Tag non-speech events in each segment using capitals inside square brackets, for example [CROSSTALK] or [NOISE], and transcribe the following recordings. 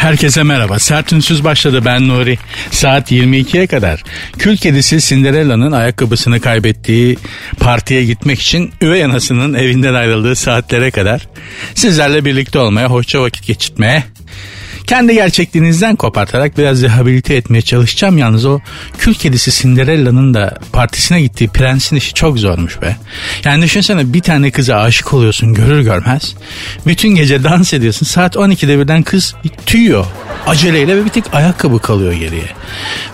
Herkese merhaba. Sert Ünsüz başladı ben Nuri. Saat 22'ye kadar kül kedisi Cinderella'nın ayakkabısını kaybettiği partiye gitmek için üvey anasının evinden ayrıldığı saatlere kadar sizlerle birlikte olmaya, hoşça vakit geçirmeye kendi gerçekliğinizden kopartarak biraz rehabilite etmeye çalışacağım. Yalnız o kül kedisi Cinderella'nın da partisine gittiği prensin işi çok zormuş be. Yani düşünsene bir tane kıza aşık oluyorsun görür görmez. Bütün gece dans ediyorsun. Saat 12'de birden kız tüyüyor. Aceleyle ve bir tek ayakkabı kalıyor geriye.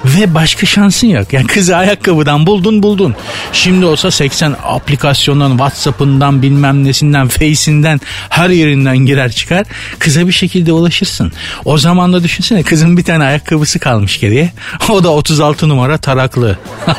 Ve başka şansın yok. Yani kızı ayakkabıdan buldun buldun. Şimdi olsa 80 aplikasyondan, Whatsapp'ından, bilmem nesinden, Face'inden her yerinden girer çıkar. Kıza bir şekilde ulaşırsın. O zaman da düşünsene kızın bir tane ayakkabısı kalmış geriye. [LAUGHS] O da 36 numara taraklı. [LAUGHS]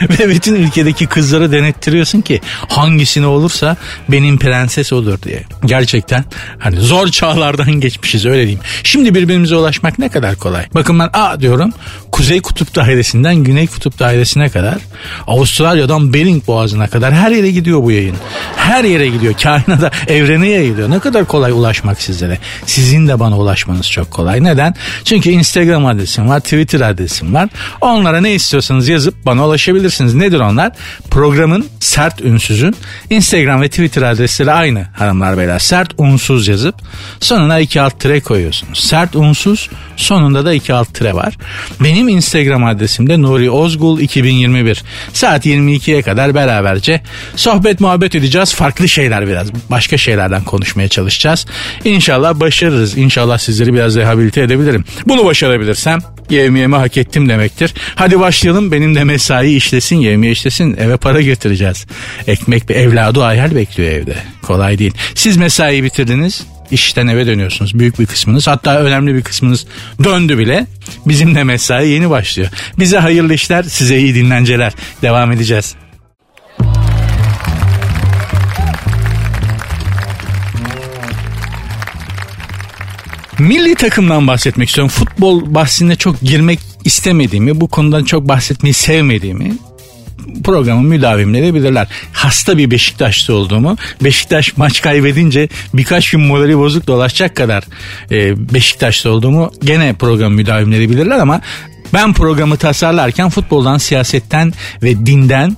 Ve bütün ülkedeki kızları denettiriyorsun ki hangisini olursa benim prenses olur diye. Gerçekten hani zor çağlardan [LAUGHS] geçmişiz öyle diyeyim. Şimdi birbirimize ulaşmak ne kadar kolay. Bakın ben A diyorum Kuzey Kutup Dairesi'nden Güney Kutup Dairesi'ne kadar Avustralya'dan Bering Boğazı'na kadar her yere gidiyor bu yayın. Her yere gidiyor. Kainata, evrene yayılıyor. Ne kadar kolay ulaşmak sizlere. Sizin de bana ulaşmanız çok kolay. Neden? Çünkü Instagram adresim var, Twitter adresim var. Onlara ne istiyorsanız yazıp bana ulaşabilirsiniz. Nedir onlar? Programın sert ünsüzün Instagram ve Twitter adresleri aynı hanımlar beyler. Sert unsuz yazıp sonuna iki alt tire koyuyorsunuz. Sert unsuz sonunda da iki alt tire var. Benim Instagram adresim de Nuri Ozgul 2021. Saat 22'ye kadar beraberce sohbet muhabbet edeceğiz. Farklı şeyler biraz. Başka şeylerden konuşmaya çalışacağız. İnşallah başarırız. İnşallah sizleri biraz rehabilite edebilirim. Bunu başarabilirsem yevmiyemi hak ettim demektir. Hadi başlayalım benim de mesai işlesin yevmiye işlesin eve para götüreceğiz. Ekmek bir evladı hayal bekliyor evde. Kolay değil. Siz mesai bitirdiniz işten eve dönüyorsunuz. Büyük bir kısmınız hatta önemli bir kısmınız döndü bile. Bizim de mesai yeni başlıyor. Bize hayırlı işler size iyi dinlenceler. Devam edeceğiz. Milli takımdan bahsetmek istiyorum. Futbol bahsine çok girmek istemediğimi, bu konudan çok bahsetmeyi sevmediğimi programın müdavimleri bilirler. Hasta bir Beşiktaşlı olduğumu, Beşiktaş maç kaybedince birkaç gün morali bozuk dolaşacak kadar e, Beşiktaşlı olduğumu gene program müdavimleri bilirler ama ben programı tasarlarken futboldan, siyasetten ve dinden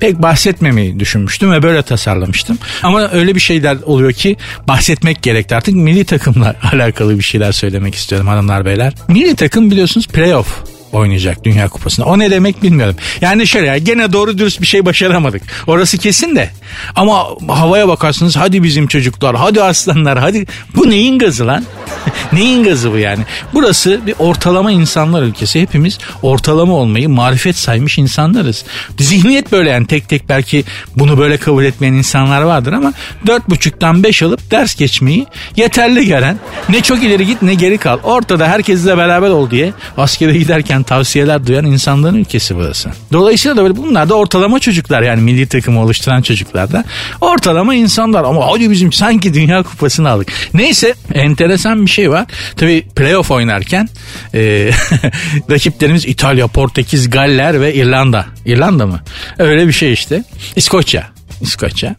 pek bahsetmemeyi düşünmüştüm ve böyle tasarlamıştım. Ama öyle bir şeyler oluyor ki bahsetmek gerekti artık milli takımla [LAUGHS] alakalı bir şeyler söylemek istiyorum hanımlar beyler. Milli takım biliyorsunuz playoff oynayacak Dünya Kupası'nda. O ne demek bilmiyorum. Yani şöyle ya gene doğru dürüst bir şey başaramadık. Orası kesin de. Ama havaya bakarsınız hadi bizim çocuklar, hadi aslanlar, hadi. Bu neyin gazı lan? [LAUGHS] neyin gazı bu yani? Burası bir ortalama insanlar ülkesi. Hepimiz ortalama olmayı marifet saymış insanlarız. Zihniyet böyle yani tek tek belki bunu böyle kabul etmeyen insanlar vardır ama dört buçuktan beş alıp ders geçmeyi yeterli gören ne çok ileri git ne geri kal. Ortada herkesle beraber ol diye askere giderken gereken tavsiyeler duyan insanların ülkesi burası. Dolayısıyla da böyle bunlar da ortalama çocuklar yani milli takımı oluşturan çocuklar da ortalama insanlar ama hadi bizim sanki dünya kupasını aldık. Neyse enteresan bir şey var. Tabii playoff oynarken e, [LAUGHS] rakiplerimiz İtalya, Portekiz, Galler ve İrlanda. İrlanda mı? Öyle bir şey işte. İskoçya. İskoçya.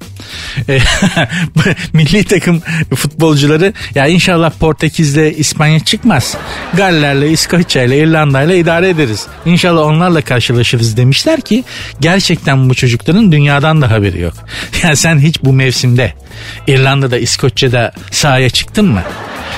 E, [LAUGHS] milli takım futbolcuları ya inşallah Portekiz'le İspanya çıkmaz. Galler'le, İskoçya'yla, İrlanda'yla idare ederiz. İnşallah onlarla karşılaşırız demişler ki gerçekten bu çocukların dünyadan da haberi yok. [LAUGHS] Yani sen hiç bu mevsimde İrlanda'da, İskoçya'da sahaya çıktın mı?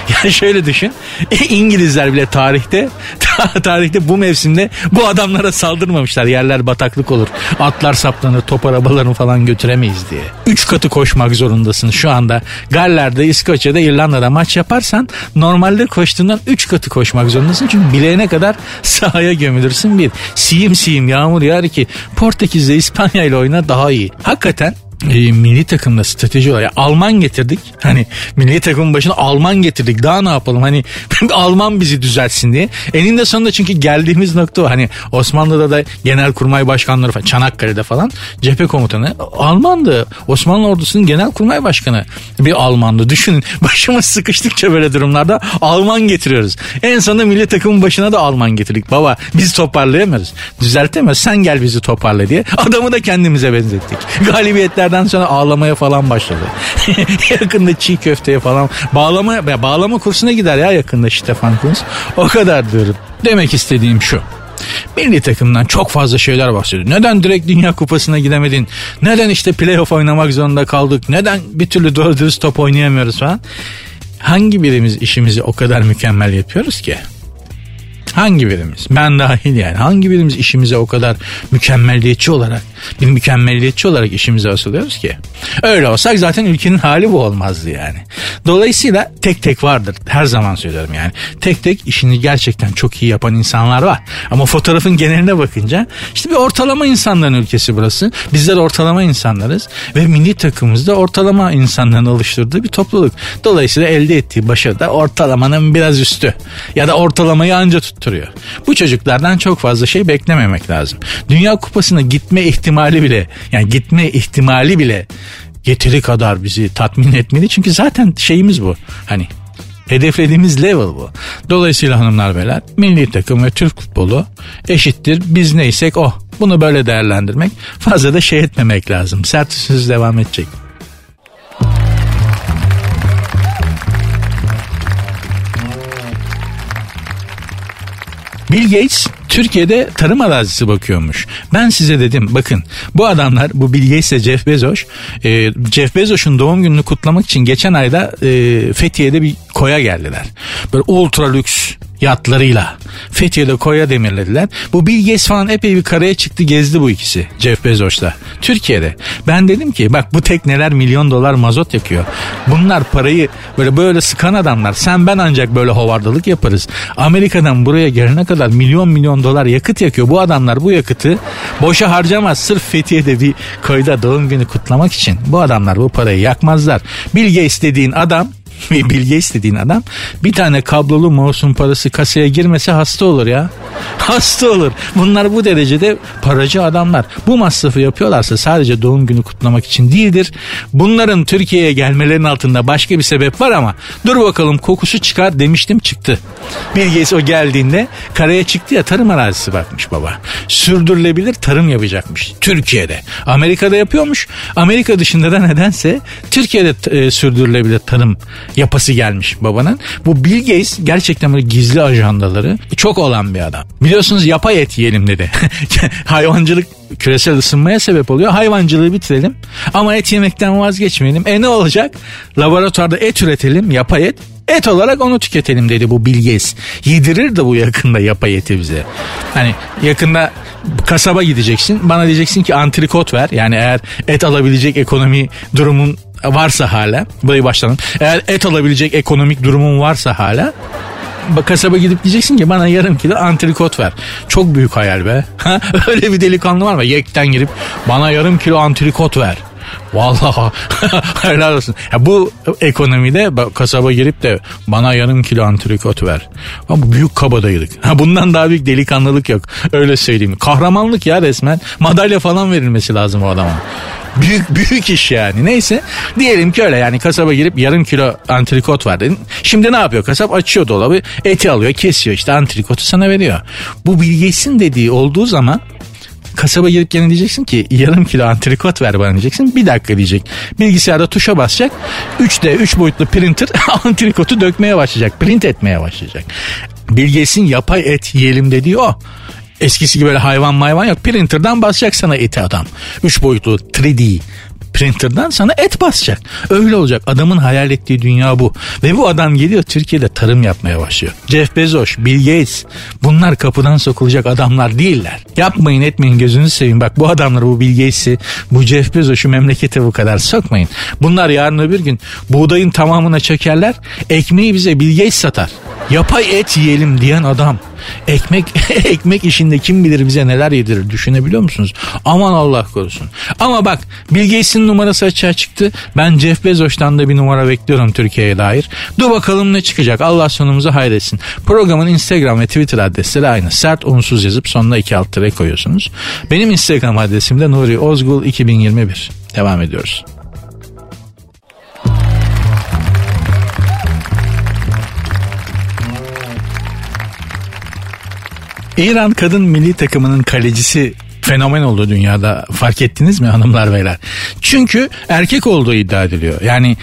[LAUGHS] Ya şöyle düşün. [LAUGHS] İngilizler bile tarihte [LAUGHS] tarihte bu mevsimde bu adamlara saldırmamışlar. Yerler bataklık olur. Atlar saplanır, top arabalarını falan götüremeyiz diye. Üç katı koşmak zorundasın şu anda. Galler'de, İskoçya'da, İrlanda'da maç yaparsan normalde koştuğundan üç katı koşmak zorundasın. Çünkü bileğine kadar sahaya gömülürsün bir. Siyim siyim yağmur yağar ki Portekiz'de İspanya ile oyna daha iyi. Hakikaten e, milli takımda strateji olarak Alman getirdik. Hani milli takımın başına Alman getirdik. Daha ne yapalım? Hani [LAUGHS] Alman bizi düzeltsin diye. Eninde sonunda çünkü geldiğimiz nokta o. Hani Osmanlı'da da genelkurmay başkanları falan Çanakkale'de falan cephe komutanı Almandı. Osmanlı ordusunun genelkurmay başkanı bir Almandı. Düşünün [LAUGHS] başımız sıkıştıkça böyle durumlarda Alman getiriyoruz. En sonunda milli takımın başına da Alman getirdik. Baba biz toparlayamıyoruz. Düzeltemiyoruz. Sen gel bizi toparla diye. Adamı da kendimize benzettik. [LAUGHS] Galibiyetlerden sonra ağlamaya falan başladı. [LAUGHS] yakında çiğ köfteye falan bağlama bağlama kursuna gider ya yakında Stefan Kunz. O kadar diyorum. Demek istediğim şu. Milli takımdan çok fazla şeyler bahsediyor. Neden direkt Dünya Kupası'na gidemedin? Neden işte playoff oynamak zorunda kaldık? Neden bir türlü doğru dürüst top oynayamıyoruz falan? Hangi birimiz işimizi o kadar mükemmel yapıyoruz ki? Hangi birimiz? Ben dahil yani. Hangi birimiz işimize o kadar mükemmelliyetçi olarak, bir mükemmelliyetçi olarak işimize asılıyoruz ki? Öyle olsak zaten ülkenin hali bu olmazdı yani. Dolayısıyla tek tek vardır. Her zaman söylüyorum yani. Tek tek işini gerçekten çok iyi yapan insanlar var. Ama fotoğrafın geneline bakınca işte bir ortalama insanların ülkesi burası. Bizler ortalama insanlarız ve milli takımımızda ortalama insanların oluşturduğu bir topluluk. Dolayısıyla elde ettiği başarı da ortalamanın biraz üstü. Ya da ortalamayı anca tutturuyor. Bu çocuklardan çok fazla şey beklememek lazım. Dünya Kupası'na gitme ihtimali bile yani gitme ihtimali bile yeteri kadar bizi tatmin etmeli. Çünkü zaten şeyimiz bu. Hani hedeflediğimiz level bu. Dolayısıyla hanımlar beyler milli takım ve Türk futbolu eşittir. Biz neysek o. Bunu böyle değerlendirmek fazla da şey etmemek lazım. Sert söz devam edecek. Bill Gates Türkiye'de tarım arazisi bakıyormuş. Ben size dedim bakın bu adamlar bu Bill Gates ile Jeff Bezos e, Jeff Bezos'un doğum gününü kutlamak için geçen ayda e, Fethiye'de bir koya geldiler. Böyle ultra lüks yatlarıyla Fethiye'de koya demirlediler. Bu Bill Gates falan epey bir karaya çıktı gezdi bu ikisi Jeff Bezos'la. Türkiye'de. Ben dedim ki bak bu tekneler milyon dolar mazot yakıyor. Bunlar parayı böyle böyle sıkan adamlar. Sen ben ancak böyle hovardalık yaparız. Amerika'dan buraya gelene kadar milyon milyon dolar yakıt yakıyor. Bu adamlar bu yakıtı boşa harcamaz. Sırf Fethiye'de bir koyda doğum günü kutlamak için. Bu adamlar bu parayı yakmazlar. Bill Gates dediğin adam [LAUGHS] bilgi istediğin adam bir tane kablolu mouse'un parası kasaya girmese hasta olur ya. [LAUGHS] Hasta olur. Bunlar bu derecede paracı adamlar. Bu masrafı yapıyorlarsa sadece doğum günü kutlamak için değildir. Bunların Türkiye'ye gelmelerinin altında başka bir sebep var ama dur bakalım kokusu çıkar demiştim çıktı. Bilgesi o geldiğinde karaya çıktı ya tarım arazisi bakmış baba. Sürdürülebilir tarım yapacakmış Türkiye'de. Amerika'da yapıyormuş. Amerika dışında da nedense Türkiye'de e, sürdürülebilir tarım yapası gelmiş babanın. Bu Bill Gates gerçekten böyle gizli ajandaları çok olan bir adam. Biliyorsunuz yapay et yiyelim dedi. [LAUGHS] Hayvancılık küresel ısınmaya sebep oluyor. Hayvancılığı bitirelim ama et yemekten vazgeçmeyelim. E ne olacak? Laboratuvarda et üretelim, yapay et. Et olarak onu tüketelim dedi bu Bill Gates. Yedirir de bu yakında yapay eti bize. Hani yakında kasaba gideceksin. Bana diyeceksin ki antrikot ver. Yani eğer et alabilecek ekonomi durumun varsa hala burayı başlayalım. Eğer et alabilecek ekonomik durumun varsa hala kasaba gidip diyeceksin ki bana yarım kilo antrikot ver. Çok büyük hayal be. [LAUGHS] Öyle bir delikanlı var mı? Yekten girip bana yarım kilo antrikot ver. Vallahi [LAUGHS] helal olsun. Ya bu ekonomide kasaba girip de bana yarım kilo antrikot ver. Ama büyük kabadayılık. Ha bundan daha büyük delikanlılık yok. Öyle söyleyeyim. Kahramanlık ya resmen. Madalya falan verilmesi lazım o adama. Büyük büyük iş yani. Neyse diyelim ki öyle yani kasaba girip yarım kilo antrikot var dedin. Şimdi ne yapıyor kasap? Açıyor dolabı eti alıyor kesiyor işte antrikotu sana veriyor. Bu bilgesin dediği olduğu zaman kasaba girip gene diyeceksin ki yarım kilo antrikot ver bana diyeceksin. Bir dakika diyecek. Bilgisayarda tuşa basacak. 3D 3 boyutlu printer [LAUGHS] antrikotu dökmeye başlayacak. Print etmeye başlayacak. Bilgesin yapay et yiyelim dediği o. Eskisi gibi böyle hayvan mayvan yok. Printer'dan basacak sana eti adam. 3 boyutlu 3D printer'dan sana et basacak. Öyle olacak. Adamın hayal ettiği dünya bu. Ve bu adam geliyor Türkiye'de tarım yapmaya başlıyor. Jeff Bezos, Bill Gates bunlar kapıdan sokulacak adamlar değiller. Yapmayın etmeyin gözünüzü seveyim. Bak bu adamları bu Bill Gates'i bu Jeff Bezos'u memlekete bu kadar sokmayın. Bunlar yarın öbür gün buğdayın tamamına çökerler. Ekmeği bize Bill Gates satar. Yapay et yiyelim diyen adam. Ekmek [LAUGHS] ekmek işinde kim bilir bize neler yedirir düşünebiliyor musunuz? Aman Allah korusun. Ama bak Bill Gates'in numarası açığa çıktı. Ben Jeff Bezos'tan da bir numara bekliyorum Türkiye'ye dair. Dur bakalım ne çıkacak. Allah sonumuzu hayretsin. Programın Instagram ve Twitter adresleri aynı. Sert unsuz yazıp sonuna iki alt tere koyuyorsunuz. Benim Instagram adresim de Nuri Ozgul 2021. Devam ediyoruz. İran kadın milli takımının kalecisi fenomen oldu dünyada fark ettiniz mi hanımlar beyler? Çünkü erkek olduğu iddia ediliyor. Yani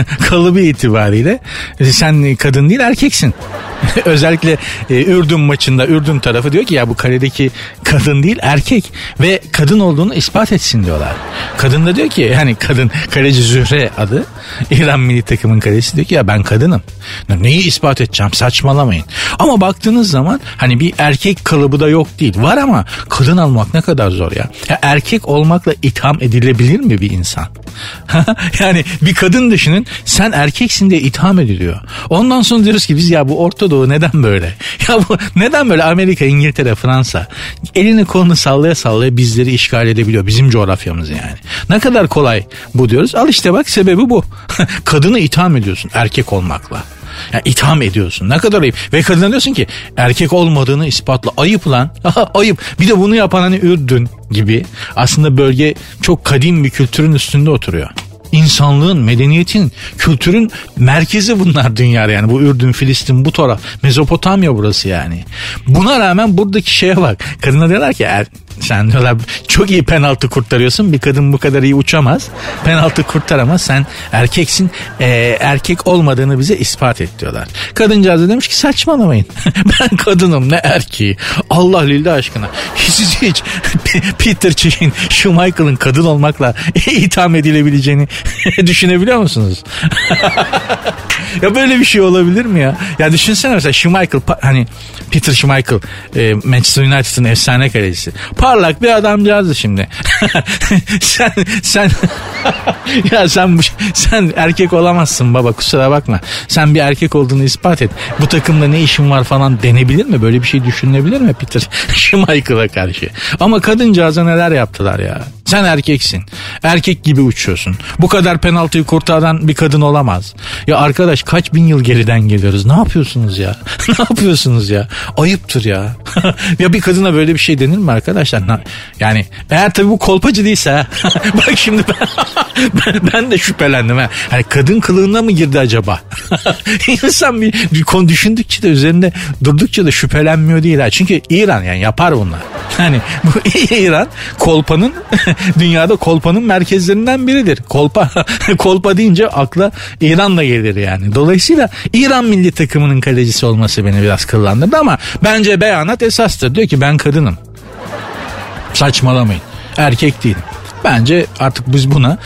[LAUGHS] kalıbı itibariyle sen kadın değil erkeksin. [LAUGHS] Özellikle e, Ürdün maçında Ürdün tarafı diyor ki ya bu kaledeki kadın değil erkek ve kadın olduğunu ispat etsin diyorlar. Kadın da diyor ki yani kadın kaleci Zühre adı İran milli takımın kalecisi diyor ki ya ben kadınım. Neyi ispat edeceğim saçmalamayın. Ama baktığınız zaman hani bir erkek kalıbı da yok değil. Var ama kadın almak ne kadar zor ya. ya erkek olmakla itham edilebilir mi bir insan? [LAUGHS] yani bir kadın düşünün sen erkeksin diye itham ediliyor. Ondan sonra diyoruz ki biz ya bu Orta Doğu neden böyle? [LAUGHS] Ya bu neden böyle Amerika, İngiltere, Fransa elini kolunu sallaya sallaya bizleri işgal edebiliyor. Bizim coğrafyamız yani. Ne kadar kolay bu diyoruz. Al işte bak sebebi bu. [LAUGHS] Kadını itham ediyorsun erkek olmakla. Yani itham ediyorsun. Ne kadar ayıp. Ve kadına diyorsun ki erkek olmadığını ispatla. Ayıp lan. [LAUGHS] ayıp. Bir de bunu yapan hani Ürdün gibi. Aslında bölge çok kadim bir kültürün üstünde oturuyor insanlığın, medeniyetin, kültürün merkezi bunlar dünyada yani. Bu Ürdün, Filistin, bu taraf. Mezopotamya burası yani. Buna rağmen buradaki şeye bak. Kadına diyorlar ki er, sen diyorlar çok iyi penaltı kurtarıyorsun. Bir kadın bu kadar iyi uçamaz. Penaltı kurtaramaz. Sen erkeksin. E, erkek olmadığını bize ispat et diyorlar. Kadıncağız da demiş ki saçmalamayın. [LAUGHS] ben kadınım ne erkeği. Allah lillah aşkına. Siz hiç [LAUGHS] Peter Çekin, Schumacher'ın kadın olmakla [LAUGHS] itham edilebileceğini düşünebiliyor musunuz? Ya böyle bir şey olabilir mi ya? Ya düşünsene mesela Schumacher hani Peter Schumacher e, Manchester United'ın efsane kalecisi. Parlak bir adamcağızdı şimdi. [LAUGHS] sen sen [LAUGHS] ya sen sen erkek olamazsın baba kusura bakma. Sen bir erkek olduğunu ispat et. Bu takımda ne işin var falan denebilir mi? Böyle bir şey düşünülebilir mi Peter [LAUGHS] Schumacher'a karşı? Ama kadıncağıza neler yaptılar ya. Sen erkeksin. Erkek gibi uçuyorsun. Bu kadar penaltıyı kurtaran bir kadın olamaz. Ya arkadaş kaç bin yıl geriden geliyoruz. Ne yapıyorsunuz ya? [LAUGHS] ne yapıyorsunuz ya? Ayıptır ya. [LAUGHS] ya bir kadına böyle bir şey denir mi arkadaşlar? Yani eğer tabii bu kolpacı değilse [LAUGHS] bak şimdi ben, ben, ben de şüphelendim. Ha. Hani kadın kılığına mı girdi acaba? İnsan bir, bir konu düşündükçe de üzerinde durdukça da şüphelenmiyor değil. Ha. Çünkü İran yani yapar bunlar. Hani bu [LAUGHS] İran kolpanın [LAUGHS] dünyada kolpanın merkezlerinden biridir. Kolpa [LAUGHS] kolpa deyince akla İran'la gelir yani. Dolayısıyla İran milli takımının kalecisi olması beni biraz kıllandırdı ama bence beyanat esastır. Diyor ki ben kadınım. Saçmalamayın. Erkek değilim. Bence artık biz buna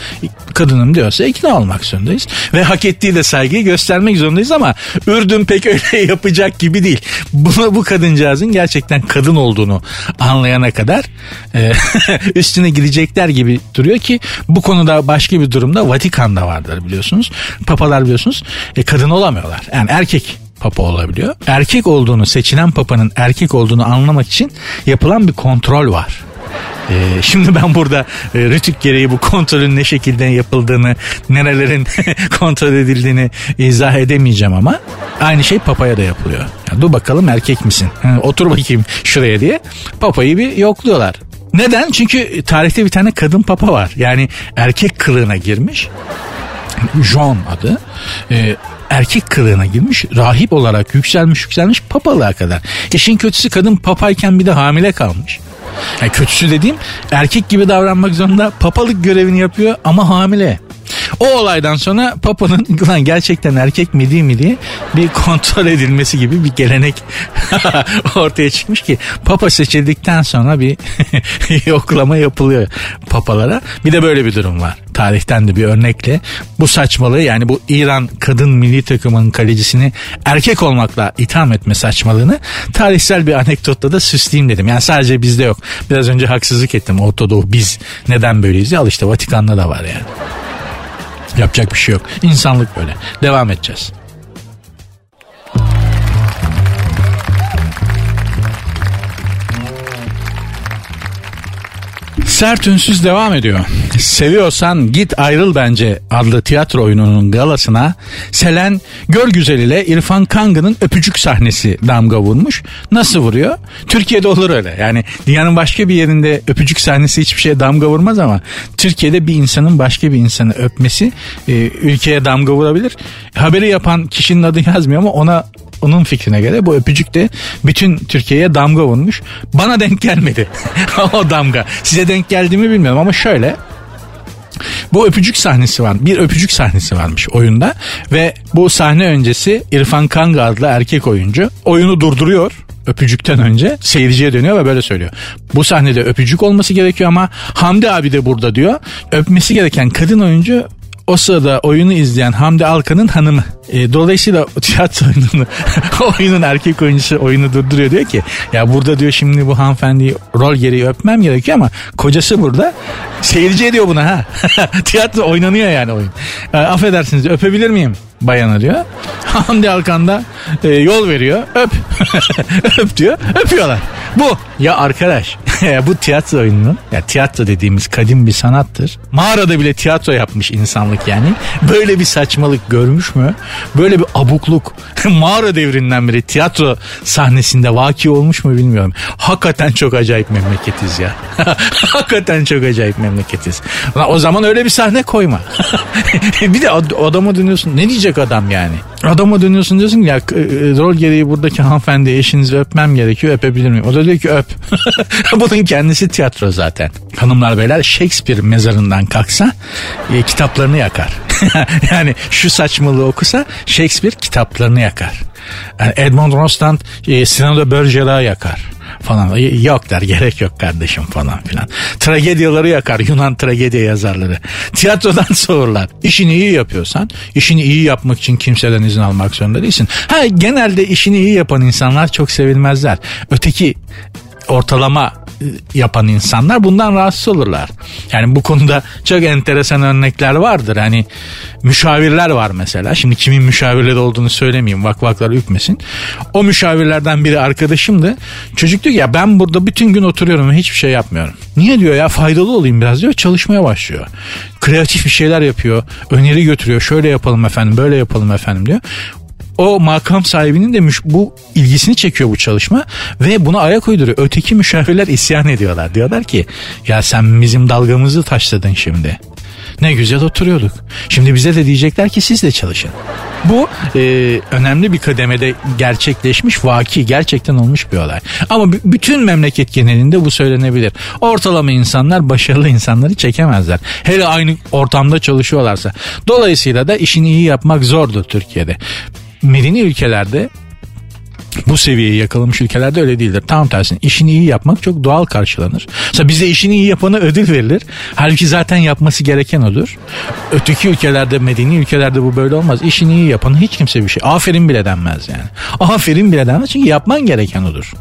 kadınım diyorsa ikna olmak zorundayız. Ve hak ettiği de saygıyı göstermek zorundayız ama Ürdün pek öyle [LAUGHS] yapacak gibi değil. Bunu, bu kadıncağızın gerçekten kadın olduğunu anlayana kadar e, [LAUGHS] üstüne gidecekler gibi duruyor ki bu konuda başka bir durumda Vatikan'da vardır biliyorsunuz. Papalar biliyorsunuz e, kadın olamıyorlar. Yani erkek papa olabiliyor. Erkek olduğunu seçilen papanın erkek olduğunu anlamak için yapılan bir kontrol var. Ee, şimdi ben burada e, rütük gereği bu kontrolün ne şekilde yapıldığını, nerelerin [LAUGHS] kontrol edildiğini izah edemeyeceğim ama aynı şey papaya da yapılıyor. Ya, dur bakalım erkek misin? Ha, otur bakayım şuraya diye papayı bir yokluyorlar. Neden? Çünkü tarihte bir tane kadın papa var. Yani erkek kılığına girmiş. John adı. Ee, erkek kılığına girmiş rahip olarak yükselmiş yükselmiş papalığa kadar. İşin kötüsü kadın papayken bir de hamile kalmış. Yani kötüsü dediğim erkek gibi davranmak zorunda papalık görevini yapıyor ama hamile. O olaydan sonra Papa'nın [LAUGHS] lan gerçekten erkek mi değil mi diye bir kontrol edilmesi gibi bir gelenek [LAUGHS] ortaya çıkmış ki Papa seçildikten sonra bir [LAUGHS] yoklama yapılıyor papalara. Bir de böyle bir durum var. Tarihten de bir örnekle bu saçmalığı yani bu İran kadın milli takımının kalecisini erkek olmakla itham etme saçmalığını tarihsel bir anekdotla da süsleyeyim dedim. Yani sadece bizde yok. Biraz önce haksızlık ettim. Ortadoğu biz neden böyleyiz al işte Vatikan'da da var yani. Yapacak bir şey yok. İnsanlık böyle. Devam edeceğiz. Sert Ünsüz devam ediyor. Seviyorsan Git Ayrıl Bence adlı tiyatro oyununun galasına Selen Görgüzel ile İrfan Kangı'nın öpücük sahnesi damga vurmuş. Nasıl vuruyor? Türkiye'de olur öyle. Yani dünyanın başka bir yerinde öpücük sahnesi hiçbir şeye damga vurmaz ama Türkiye'de bir insanın başka bir insanı öpmesi e, ülkeye damga vurabilir. Haberi yapan kişinin adı yazmıyor ama ona onun fikrine göre bu öpücük de bütün Türkiye'ye damga vurmuş. Bana denk gelmedi [LAUGHS] o damga. Size denk geldi mi bilmiyorum ama şöyle bu öpücük sahnesi var. Bir öpücük sahnesi varmış oyunda ve bu sahne öncesi İrfan Kanga adlı erkek oyuncu oyunu durduruyor öpücükten önce seyirciye dönüyor ve böyle söylüyor. Bu sahnede öpücük olması gerekiyor ama Hamdi abi de burada diyor. Öpmesi gereken kadın oyuncu o sırada oyunu izleyen Hamdi Alkan'ın hanımı. E, dolayısıyla [LAUGHS] tiyatro oyununu, [LAUGHS] oyunun erkek oyuncusu oyunu durduruyor diyor ki ya burada diyor şimdi bu hanımefendiyi rol gereği öpmem gerekiyor ama kocası burada seyirci ediyor buna ha. [LAUGHS] tiyatro oynanıyor yani oyun. E, affedersiniz öpebilir miyim? bayana diyor. Hamdi Alkan da e, yol veriyor. Öp. Öp diyor. Öpüyorlar. Bu. Ya arkadaş [LAUGHS] bu tiyatro oyununun ya tiyatro dediğimiz kadim bir sanattır. Mağarada bile tiyatro yapmış insanlık yani. Böyle bir saçmalık görmüş mü? Böyle bir abukluk [LAUGHS] mağara devrinden beri tiyatro sahnesinde vaki olmuş mu bilmiyorum. Hakikaten çok acayip memleketiz ya. [LAUGHS] Hakikaten çok acayip memleketiz. O zaman öyle bir sahne koyma. bir de adama dönüyorsun. Ne diyecek adam yani? Adama dönüyorsun diyorsun ya e, rol gereği buradaki hanımefendi eşinizi öpmem gerekiyor öpebilir miyim? O da diyor ki öp. Bunun kendisi tiyatro zaten. Hanımlar beyler Shakespeare mezarından kalksa e, kitaplarını yakar. [LAUGHS] yani şu saçmalığı okusa Shakespeare kitaplarını yakar. Yani Edmond Rostand e, Sinan'da Bergera'yı yakar falan. Yok der gerek yok kardeşim falan filan. Tragedyaları yakar Yunan tragedya yazarları. Tiyatrodan [LAUGHS] soğurlar. İşini iyi yapıyorsan işini iyi yapmak için kimseden izin almak zorunda değilsin. Ha genelde işini iyi yapan insanlar çok sevilmezler. Öteki ortalama yapan insanlar bundan rahatsız olurlar. Yani bu konuda çok enteresan örnekler vardır. Hani müşavirler var mesela. Şimdi kimin müşavirleri olduğunu söylemeyeyim. Vakvaklar ükmesin. O müşavirlerden biri arkadaşımdı. Çocuk diyor ya ben burada bütün gün oturuyorum ve hiçbir şey yapmıyorum. Niye diyor ya faydalı olayım biraz diyor. Çalışmaya başlıyor. Kreatif bir şeyler yapıyor. Öneri götürüyor. Şöyle yapalım efendim böyle yapalım efendim diyor o makam sahibinin de bu ilgisini çekiyor bu çalışma ve buna ayak uyduruyor. Öteki müşavirler isyan ediyorlar. Diyorlar ki ya sen bizim dalgamızı taşladın şimdi. Ne güzel oturuyorduk. Şimdi bize de diyecekler ki siz de çalışın. Bu e, önemli bir kademede gerçekleşmiş vaki gerçekten olmuş bir olay. Ama b- bütün memleket genelinde bu söylenebilir. Ortalama insanlar başarılı insanları çekemezler. Hele aynı ortamda çalışıyorlarsa. Dolayısıyla da işini iyi yapmak zordur Türkiye'de medeni ülkelerde bu seviyeyi yakalamış ülkelerde öyle değildir. Tam tersine işini iyi yapmak çok doğal karşılanır. Mesela bize işini iyi yapana ödül verilir. Halbuki zaten yapması gereken odur. Öteki ülkelerde, medeni ülkelerde bu böyle olmaz. İşini iyi yapana hiç kimse bir şey. Aferin bile denmez yani. Aferin bile denmez çünkü yapman gereken odur.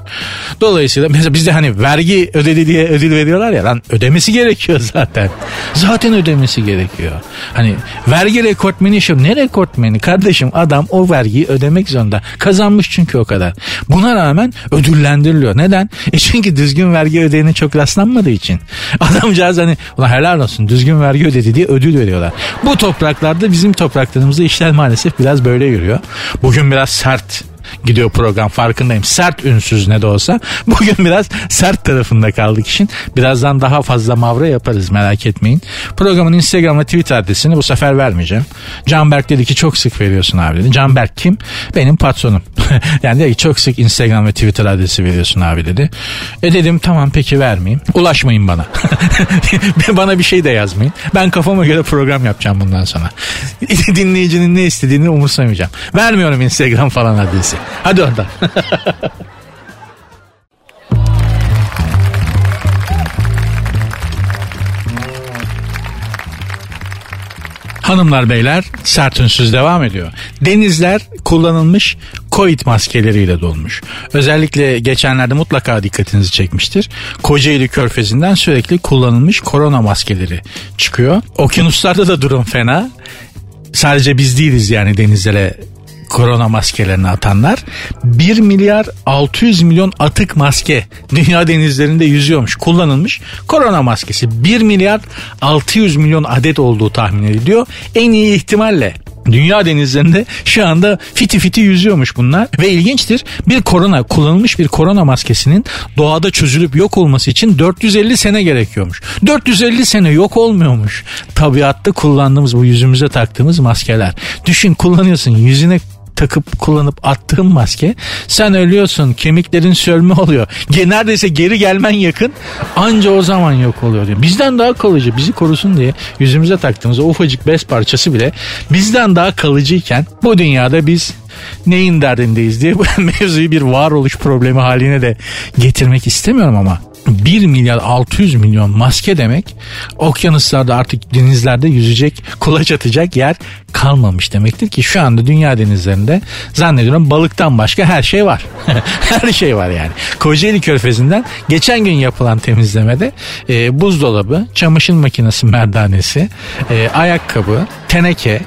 Dolayısıyla mesela bizde hani vergi ödedi diye ödül veriyorlar ya lan ödemesi gerekiyor zaten. Zaten ödemesi gerekiyor. Hani vergi rekortmeni işim ne rekortmeni kardeşim adam o vergiyi ödemek zorunda. Kazanmış çünkü o kadar. Buna rağmen ödüllendiriliyor. Neden? E çünkü düzgün vergi ödeyeni çok rastlanmadığı için. [LAUGHS] Adamcağız hani ulan helal olsun düzgün vergi ödedi diye ödül veriyorlar. Bu topraklarda bizim topraklarımızda işler maalesef biraz böyle yürüyor. Bugün biraz sert gidiyor program farkındayım. Sert ünsüz ne de olsa. [LAUGHS] Bugün biraz sert tarafında kaldık işin. Birazdan daha fazla mavra yaparız merak etmeyin. Programın Instagram ve Twitter adresini bu sefer vermeyeceğim. Canberk dedi ki çok sık veriyorsun abi dedi. Canberk kim? Benim patronum. [LAUGHS] yani dedi ki çok sık Instagram ve Twitter adresi veriyorsun abi dedi. E dedim tamam peki vermeyeyim. Ulaşmayın bana. [LAUGHS] bana bir şey de yazmayın. Ben kafama göre program yapacağım bundan sonra. Dinleyicinin ne istediğini umursamayacağım. Vermiyorum Instagram falan adresi neyse. Hadi oradan. [LAUGHS] Hanımlar beyler sert ünsüz devam ediyor. Denizler kullanılmış Covid maskeleriyle dolmuş. Özellikle geçenlerde mutlaka dikkatinizi çekmiştir. Kocaeli Körfezi'nden sürekli kullanılmış korona maskeleri çıkıyor. Okyanuslarda da durum fena. Sadece biz değiliz yani denizlere korona maskelerini atanlar 1 milyar 600 milyon atık maske dünya denizlerinde yüzüyormuş kullanılmış korona maskesi 1 milyar 600 milyon adet olduğu tahmin ediliyor en iyi ihtimalle Dünya denizlerinde şu anda fiti fiti yüzüyormuş bunlar ve ilginçtir bir korona kullanılmış bir korona maskesinin doğada çözülüp yok olması için 450 sene gerekiyormuş. 450 sene yok olmuyormuş. Tabiatta kullandığımız bu yüzümüze taktığımız maskeler. Düşün kullanıyorsun yüzüne takıp kullanıp attığın maske sen ölüyorsun kemiklerin sölme oluyor. Neredeyse geri gelmen yakın anca o zaman yok oluyor diyor. Bizden daha kalıcı bizi korusun diye yüzümüze taktığımız ufacık bez parçası bile bizden daha kalıcıyken bu dünyada biz neyin derdindeyiz diye [LAUGHS] bu mevzuyu bir varoluş problemi haline de getirmek istemiyorum ama 1 milyar 600 milyon maske demek okyanuslarda artık denizlerde yüzecek kulaç atacak yer kalmamış demektir ki şu anda dünya denizlerinde zannediyorum balıktan başka her şey var. [LAUGHS] her şey var yani. Kocaeli Körfezi'nden geçen gün yapılan temizlemede e, buzdolabı, çamaşır makinesi merdanesi, e, ayakkabı, teneke,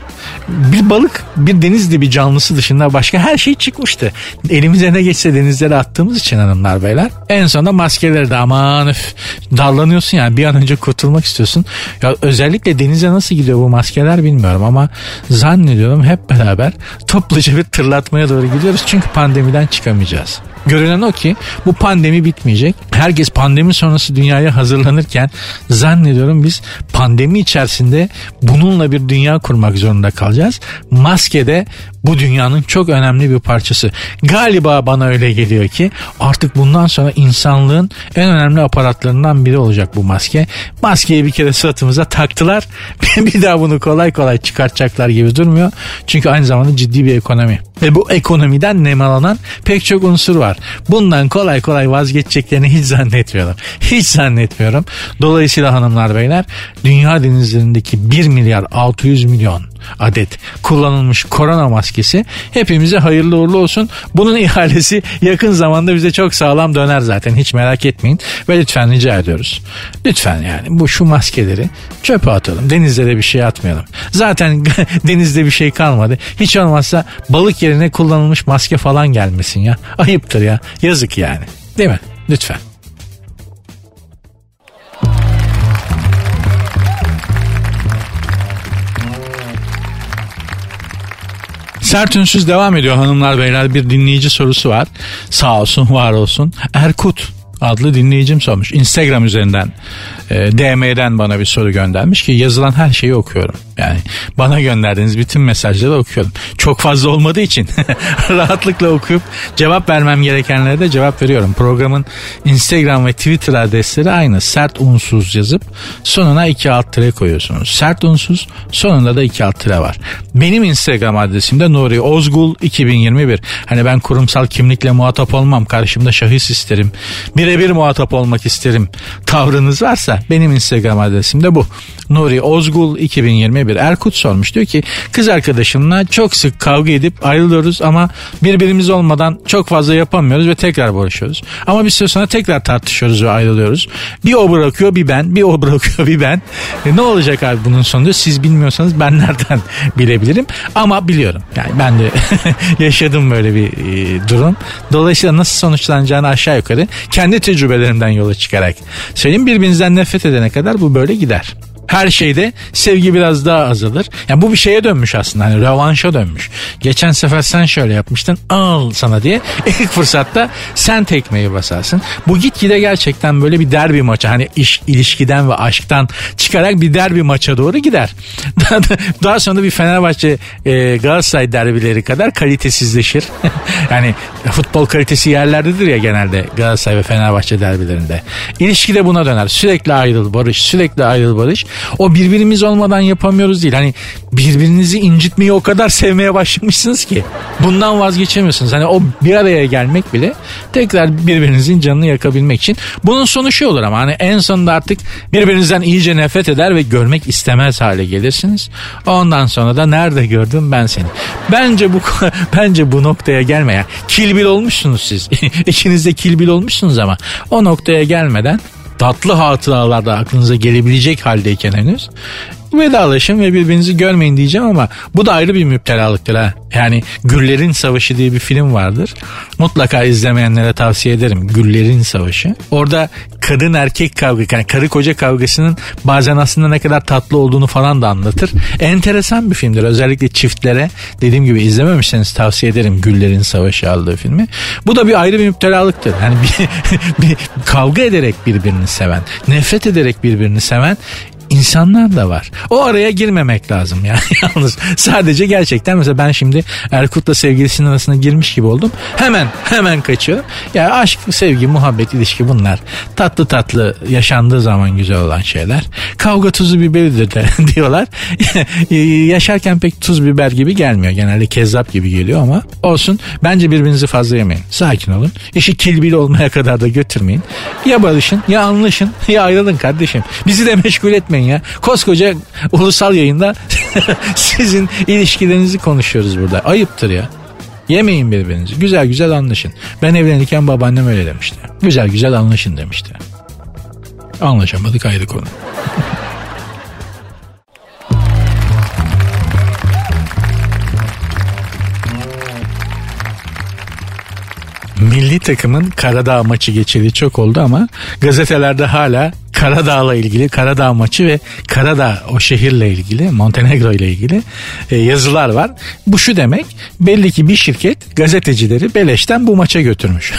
bir balık bir deniz dibi canlısı dışında başka her şey çıkmıştı. Elimize ne geçse denizlere attığımız için hanımlar beyler. En sonunda maskeleri de aman üf darlanıyorsun yani bir an önce kurtulmak istiyorsun. Ya özellikle denize nasıl gidiyor bu maskeler bilmiyorum ama zannediyorum hep beraber topluca bir tırlatmaya doğru gidiyoruz. Çünkü pandemiden çıkamayacağız. Görünen o ki bu pandemi bitmeyecek. Herkes pandemi sonrası dünyaya hazırlanırken zannediyorum biz pandemi içerisinde bununla bir dünya kurmak zorunda kalacağız. Maske de bu dünyanın çok önemli bir parçası. Galiba bana öyle geliyor ki artık bundan sonra insanlığın en önemli aparatlarından biri olacak bu maske. Maskeyi bir kere suratımıza taktılar. [LAUGHS] bir daha bunu kolay kolay çıkartacaklar gibi durmuyor. Çünkü aynı zamanda ciddi bir ekonomi. Ve bu ekonomiden nemalanan pek çok unsur var. Bundan kolay kolay vazgeçeceklerini hiç zannetmiyorum. Hiç zannetmiyorum. Dolayısıyla hanımlar beyler dünya denizlerindeki 1 milyar 600 milyon adet kullanılmış korona maskesi hepimize hayırlı uğurlu olsun. Bunun [LAUGHS] ihalesi yakın zamanda bize çok sağlam döner zaten hiç merak etmeyin ve lütfen rica ediyoruz. Lütfen yani bu şu maskeleri çöpe atalım. Denizlere bir şey atmayalım. Zaten [LAUGHS] denizde bir şey kalmadı. Hiç olmazsa balık yerine kullanılmış maske falan gelmesin ya. Ayıptır ya. Yazık yani. Değil mi? Lütfen. Sert ünsüz devam ediyor hanımlar beyler bir dinleyici sorusu var. Sağ olsun var olsun. Erkut adlı dinleyicim sormuş. Instagram üzerinden e, DM'den bana bir soru göndermiş ki yazılan her şeyi okuyorum. Yani bana gönderdiğiniz bütün mesajları okuyorum. Çok fazla olmadığı için [LAUGHS] rahatlıkla okuyup cevap vermem gerekenlere de cevap veriyorum. Programın Instagram ve Twitter adresleri aynı. Sert unsuz yazıp sonuna iki alt tire koyuyorsunuz. Sert unsuz sonunda da iki alt tire var. Benim Instagram adresim de Nuri Ozgul 2021. Hani ben kurumsal kimlikle muhatap olmam. Karşımda şahıs isterim. Birebir muhatap olmak isterim. Tavrınız varsa benim Instagram adresim de bu. Nuri Ozgul 2021 Erkut sormuş. Diyor ki kız arkadaşımla çok sık kavga edip ayrılıyoruz ama birbirimiz olmadan çok fazla yapamıyoruz ve tekrar barışıyoruz. Ama bir süre sonra tekrar tartışıyoruz ve ayrılıyoruz. Bir o bırakıyor bir ben bir o [LAUGHS] bırakıyor bir ben. E, ne olacak abi bunun sonunda siz bilmiyorsanız ben nereden [LAUGHS] bilebilirim ama biliyorum. Yani ben de [LAUGHS] yaşadım böyle bir e, durum. Dolayısıyla nasıl sonuçlanacağını aşağı yukarı kendi tecrübelerimden yola çıkarak söyleyeyim birbirinizden nefret edene kadar bu böyle gider her şeyde sevgi biraz daha azalır. Yani bu bir şeye dönmüş aslında hani revanşa dönmüş. Geçen sefer sen şöyle yapmıştın al sana diye [LAUGHS] ilk fırsatta sen tekmeyi basarsın. Bu gitgide gerçekten böyle bir derbi maçı hani iş ilişkiden ve aşktan çıkarak bir derbi maça doğru gider. [LAUGHS] daha sonra bir Fenerbahçe e, Galatasaray derbileri kadar kalitesizleşir. [LAUGHS] yani futbol kalitesi yerlerdedir ya genelde Galatasaray ve Fenerbahçe derbilerinde. İlişki de buna döner. Sürekli ayrıl barış, sürekli ayrıl barış. O birbirimiz olmadan yapamıyoruz değil. Hani birbirinizi incitmeyi o kadar [LAUGHS] sevmeye başlamışsınız ki bundan vazgeçemiyorsunuz. Hani o bir araya gelmek bile tekrar birbirinizin canını yakabilmek için. Bunun sonu şu olur ama hani en sonunda artık birbirinizden iyice nefret eder ve görmek istemez hale gelirsiniz. Ondan sonra da nerede gördüm ben seni. Bence bu [LAUGHS] bence bu noktaya gelmeye kilbil olmuşsunuz siz. [LAUGHS] İkiniz de kilbil olmuşsunuz ama o noktaya gelmeden tatlı hatıralar da aklınıza gelebilecek haldeyken henüz vedalaşın ve birbirinizi görmeyin diyeceğim ama bu da ayrı bir müptelalıktır ha. Yani Güllerin Savaşı diye bir film vardır. Mutlaka izlemeyenlere tavsiye ederim. Güllerin Savaşı. Orada kadın erkek kavga, yani karı koca kavgasının bazen aslında ne kadar tatlı olduğunu falan da anlatır. Enteresan bir filmdir. Özellikle çiftlere dediğim gibi izlememişseniz tavsiye ederim Güllerin Savaşı aldığı filmi. Bu da bir ayrı bir müptelalıktır. Yani bir, [LAUGHS] bir kavga ederek birbirini seven, nefret ederek birbirini seven insanlar da var. O araya girmemek lazım yani [LAUGHS] yalnız. Sadece gerçekten mesela ben şimdi Erkut'la sevgilisinin arasına girmiş gibi oldum. Hemen hemen kaçıyorum. Ya yani aşk, sevgi, muhabbet, ilişki bunlar tatlı tatlı yaşandığı zaman güzel olan şeyler. Kavga tuzu biberidir de [LAUGHS] diyorlar. [LAUGHS] Yaşarken pek tuz biber gibi gelmiyor. Genelde kezzap gibi geliyor ama olsun. Bence birbirinizi fazla yemeyin. Sakin olun. İşi kilbili olmaya kadar da götürmeyin. Ya barışın ya anlaşın ya ayrılın kardeşim. Bizi de meşgul etmeyin ya. Koskoca ulusal yayında [LAUGHS] sizin ilişkilerinizi konuşuyoruz burada. Ayıptır ya. Yemeyin birbirinizi. Güzel güzel anlaşın. Ben evlenirken babaannem öyle demişti. Güzel güzel anlaşın demişti. Anlaşamadık ayrı konu. [LAUGHS] Milli takımın Karadağ maçı geçeli çok oldu ama gazetelerde hala Karadağ'la ilgili Karadağ maçı ve Karadağ o şehirle ilgili Montenegro ile ilgili e, yazılar var. Bu şu demek belli ki bir şirket gazetecileri beleşten bu maça götürmüş.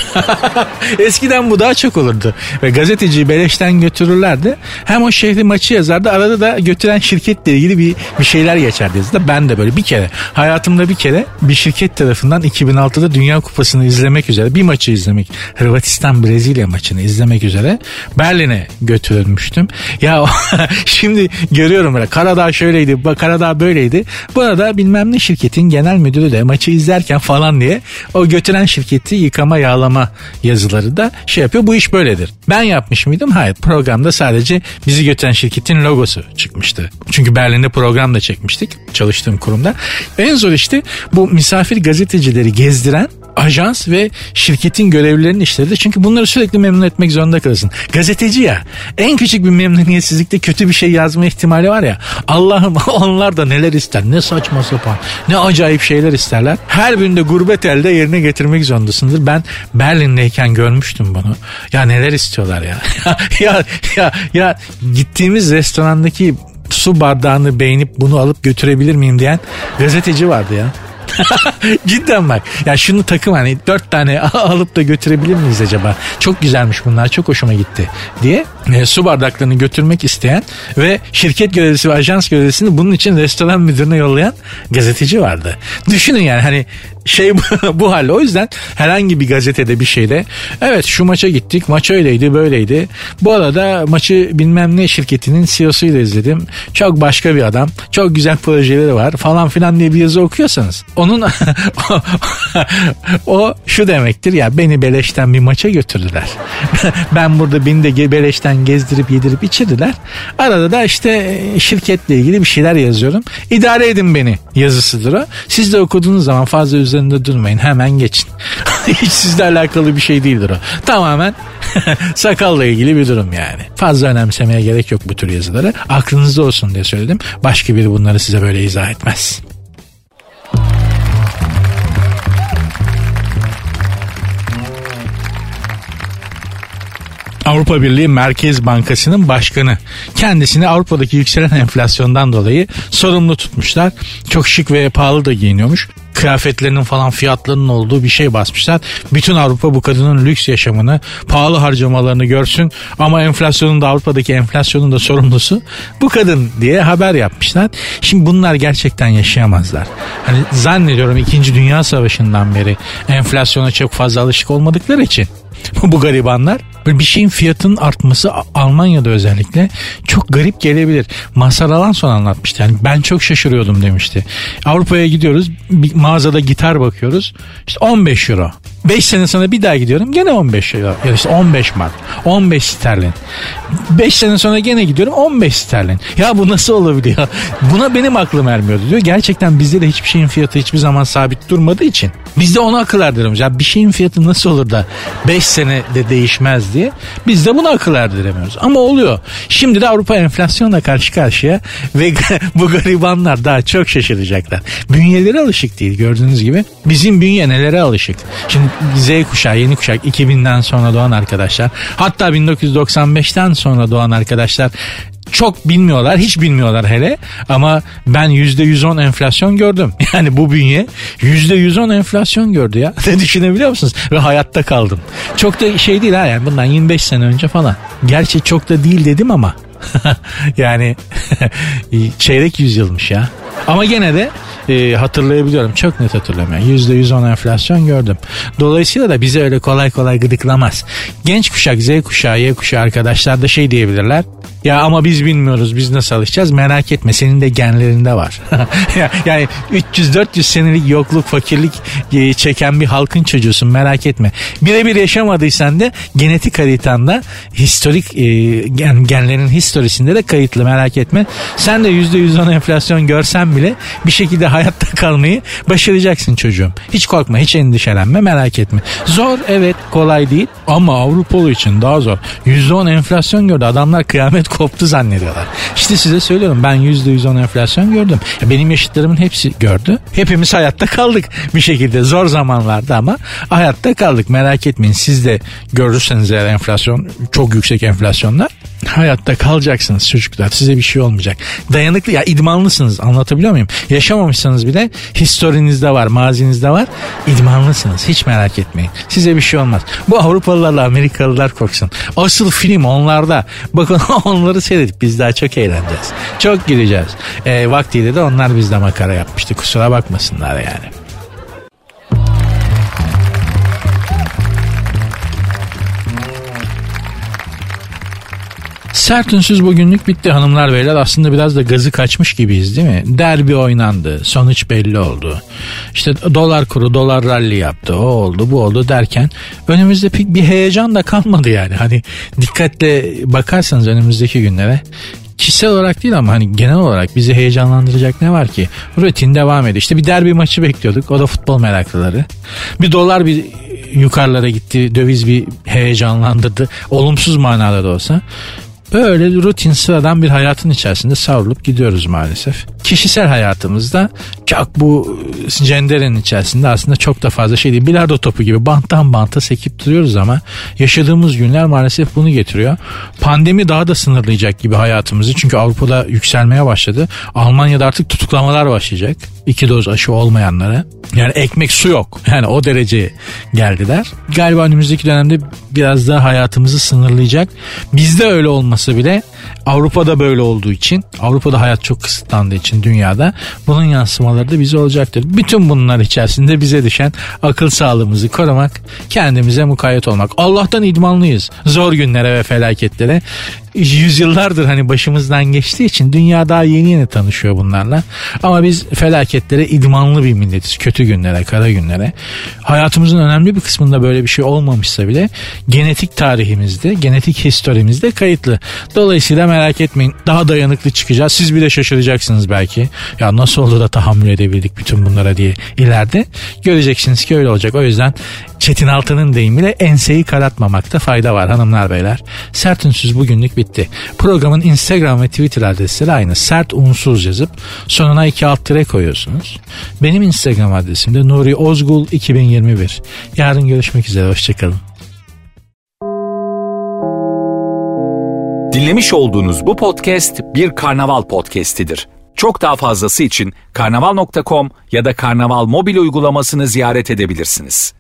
[LAUGHS] Eskiden bu daha çok olurdu ve gazeteciyi beleşten götürürlerdi. Hem o şehri maçı yazardı arada da götüren şirketle ilgili bir, bir şeyler geçerdi yazıda. Ben de böyle bir kere hayatımda bir kere bir şirket tarafından 2006'da Dünya Kupası'nı izlemek üzere bir maçı izlemek Hırvatistan Brezilya maçını izlemek üzere Berlin'e götürdüm götürülmüştüm. Ya [LAUGHS] şimdi görüyorum böyle Karadağ şöyleydi, Karadağ böyleydi. Bu arada bilmem ne şirketin genel müdürü de maçı izlerken falan diye o götüren şirketi yıkama yağlama yazıları da şey yapıyor. Bu iş böyledir. Ben yapmış mıydım? Hayır. Programda sadece bizi götüren şirketin logosu çıkmıştı. Çünkü Berlin'de program da çekmiştik çalıştığım kurumda. En zor işte bu misafir gazetecileri gezdiren ajans ve şirketin görevlilerinin işleridir. Çünkü bunları sürekli memnun etmek zorunda kalırsın. Gazeteci ya en küçük bir memnuniyetsizlikte kötü bir şey yazma ihtimali var ya. Allah'ım [LAUGHS] onlar da neler ister ne saçma sapan ne acayip şeyler isterler. Her birinde gurbet elde yerine getirmek zorundasındır. Ben Berlin'deyken görmüştüm bunu. Ya neler istiyorlar ya. [LAUGHS] ya ya ya gittiğimiz restorandaki su bardağını beğenip bunu alıp götürebilir miyim diyen gazeteci vardı ya. [LAUGHS] Cidden bak. Ya şunu takım hani dört tane [LAUGHS] alıp da götürebilir miyiz acaba? Çok güzelmiş bunlar. Çok hoşuma gitti diye e, su bardaklarını götürmek isteyen ve şirket görevlisi ve ajans görevlisini bunun için restoran müdürüne yollayan gazeteci vardı. Düşünün yani hani şey [LAUGHS] bu, hal. O yüzden herhangi bir gazetede bir şeyde evet şu maça gittik. Maç öyleydi böyleydi. Bu arada maçı bilmem ne şirketinin CEO'suyla izledim. Çok başka bir adam. Çok güzel projeleri var falan filan diye bir yazı okuyorsanız onun [LAUGHS] o, şu demektir ya beni beleşten bir maça götürdüler. [LAUGHS] ben burada beni de beleşten gezdirip yedirip içirdiler. Arada da işte şirketle ilgili bir şeyler yazıyorum. İdare edin beni yazısıdır o. Siz de okuduğunuz zaman fazla üzerinde durmayın hemen geçin. [LAUGHS] Hiç sizle alakalı bir şey değildir o. Tamamen [LAUGHS] sakalla ilgili bir durum yani. Fazla önemsemeye gerek yok bu tür yazıları. Aklınızda olsun diye söyledim. Başka biri bunları size böyle izah etmez. Avrupa Birliği Merkez Bankası'nın başkanı. Kendisini Avrupa'daki yükselen enflasyondan dolayı sorumlu tutmuşlar. Çok şık ve pahalı da giyiniyormuş kıyafetlerinin falan fiyatlarının olduğu bir şey basmışlar. Bütün Avrupa bu kadının lüks yaşamını, pahalı harcamalarını görsün ama enflasyonun da Avrupa'daki enflasyonun da sorumlusu bu kadın diye haber yapmışlar. Şimdi bunlar gerçekten yaşayamazlar. Hani zannediyorum 2. Dünya Savaşı'ndan beri enflasyona çok fazla alışık olmadıkları için [LAUGHS] bu garibanlar bir şeyin fiyatının artması Almanya'da özellikle çok garip gelebilir. Mazhar Alanson anlatmıştı. Yani ben çok şaşırıyordum demişti. Avrupa'ya gidiyoruz bir mağazada gitar bakıyoruz. İşte 15 euro. 5 sene sonra bir daha gidiyorum gene 15 euro. Ya işte 15 mark. 15 sterlin. 5 sene sonra gene gidiyorum 15 sterlin. Ya bu nasıl olabiliyor? Buna benim aklım ermiyordu diyor. Gerçekten bizde de hiçbir şeyin fiyatı hiçbir zaman sabit durmadığı için. Biz de onu akıl erdiremiyoruz. Ya bir şeyin fiyatı nasıl olur da 5 senede değişmez diye. Biz de bunu akıl erdiremiyoruz. Ama oluyor. Şimdi de Avrupa enflasyonla karşı karşıya ve [LAUGHS] bu garibanlar daha çok şaşıracaklar. Bünyeleri alışık değil gördüğünüz gibi. Bizim bünye nelere alışık. Şimdi Z kuşağı, yeni kuşak 2000'den sonra doğan arkadaşlar. Hatta 1995'ten sonra doğan arkadaşlar çok bilmiyorlar hiç bilmiyorlar hele ama ben %110 enflasyon gördüm. [LAUGHS] Yani bu bünye %110 enflasyon gördü ya. [LAUGHS] Ne düşünebiliyor musunuz? Ve hayatta kaldım. Çok da şey değil ha yani bundan 25 sene önce falan. Gerçi çok da değil dedim ama [LAUGHS] yani [LAUGHS] çeyrek yüzyılmış ya. Ama gene de e, hatırlayabiliyorum. Çok net hatırlıyorum. Yani %110 enflasyon gördüm. Dolayısıyla da bizi öyle kolay kolay gıdıklamaz. Genç kuşak, Z kuşağı, Y kuşağı arkadaşlar da şey diyebilirler. Ya ama biz bilmiyoruz biz nasıl alışacağız merak etme senin de genlerinde var. [LAUGHS] yani 300-400 senelik yokluk fakirlik e, çeken bir halkın çocuğusun merak etme. Birebir yaşamadıysan da genetik haritanda historik e, gen, genlerin historisinde de kayıtlı merak etme. Sen de %110 enflasyon görsen bile bir şekilde hayatta [LAUGHS] kalmayı başaracaksın çocuğum. Hiç korkma hiç endişelenme merak etme. Zor evet kolay değil ama Avrupalı için daha zor. %10 enflasyon gördü adamlar kıyamet koptu zannediyorlar. İşte size söylüyorum ben %110 enflasyon gördüm. Benim yaşıtlarımın hepsi gördü. Hepimiz hayatta kaldık bir şekilde zor zamanlarda ama hayatta kaldık. Merak etmeyin siz de görürseniz eğer enflasyon çok yüksek enflasyonlar hayatta kalacaksınız çocuklar. Size bir şey olmayacak. Dayanıklı ya idmanlısınız anlatabiliyor muyum? Yaşamamışsanız bile historinizde var, mazinizde var. İdmanlısınız. Hiç merak etmeyin. Size bir şey olmaz. Bu Avrupalılarla Amerikalılar korksun. Asıl film onlarda. Bakın [LAUGHS] onları seyredip biz daha çok eğleneceğiz. Çok güleceğiz. E, vaktiyle de onlar bizde makara yapmıştı. Kusura bakmasınlar yani. Sert ünsüz bugünlük bitti hanımlar beyler. Aslında biraz da gazı kaçmış gibiyiz değil mi? Derbi oynandı. Sonuç belli oldu. İşte dolar kuru dolar rally yaptı. O oldu bu oldu derken önümüzde pek bir heyecan da kalmadı yani. Hani dikkatle bakarsanız önümüzdeki günlere kişisel olarak değil ama hani genel olarak bizi heyecanlandıracak ne var ki? Rutin devam ediyor. İşte bir derbi maçı bekliyorduk. O da futbol meraklıları. Bir dolar bir yukarılara gitti. Döviz bir heyecanlandırdı. Olumsuz manada da olsa. Böyle rutin sıradan bir hayatın içerisinde savrulup gidiyoruz maalesef. Kişisel hayatımızda çok bu cenderenin içerisinde aslında çok da fazla şey değil. Bilardo topu gibi banttan banta sekip duruyoruz ama yaşadığımız günler maalesef bunu getiriyor. Pandemi daha da sınırlayacak gibi hayatımızı. Çünkü Avrupa'da yükselmeye başladı. Almanya'da artık tutuklamalar başlayacak. İki doz aşı olmayanlara. Yani ekmek su yok. [LAUGHS] Yani o dereceye geldiler. Galiba önümüzdeki dönemde biraz daha hayatımızı sınırlayacak. Bizde öyle olmasa bile Avrupa'da böyle olduğu için, Avrupa'da hayat çok kısıtlandığı için dünyada bunun yansımaları da bize olacaktır. Bütün bunlar içerisinde bize düşen akıl sağlığımızı korumak, kendimize mukayyet olmak. Allah'tan idmanlıyız. Zor günlere ve felaketlere yüzyıllardır hani başımızdan geçtiği için dünya daha yeni yeni tanışıyor bunlarla. Ama biz felaketlere idmanlı bir milletiz. Kötü günlere, kara günlere. Hayatımızın önemli bir kısmında böyle bir şey olmamışsa bile genetik tarihimizde, genetik historimizde kayıtlı. Dolayısıyla merak etmeyin daha dayanıklı çıkacağız. Siz bile şaşıracaksınız belki. Ya nasıl oldu da tahammül edebildik bütün bunlara diye ileride. Göreceksiniz ki öyle olacak. O yüzden Çetin Altan'ın deyimiyle enseyi karartmamakta fayda var hanımlar beyler. Sert ünsüz bugünlük bitti. Programın Instagram ve Twitter adresleri aynı. Sert unsuz yazıp sonuna iki alt tire koyuyorsunuz. Benim Instagram adresim de Nuri Ozgul 2021. Yarın görüşmek üzere. Hoşçakalın. Dinlemiş olduğunuz bu podcast bir karnaval podcastidir. Çok daha fazlası için karnaval.com ya da karnaval mobil uygulamasını ziyaret edebilirsiniz.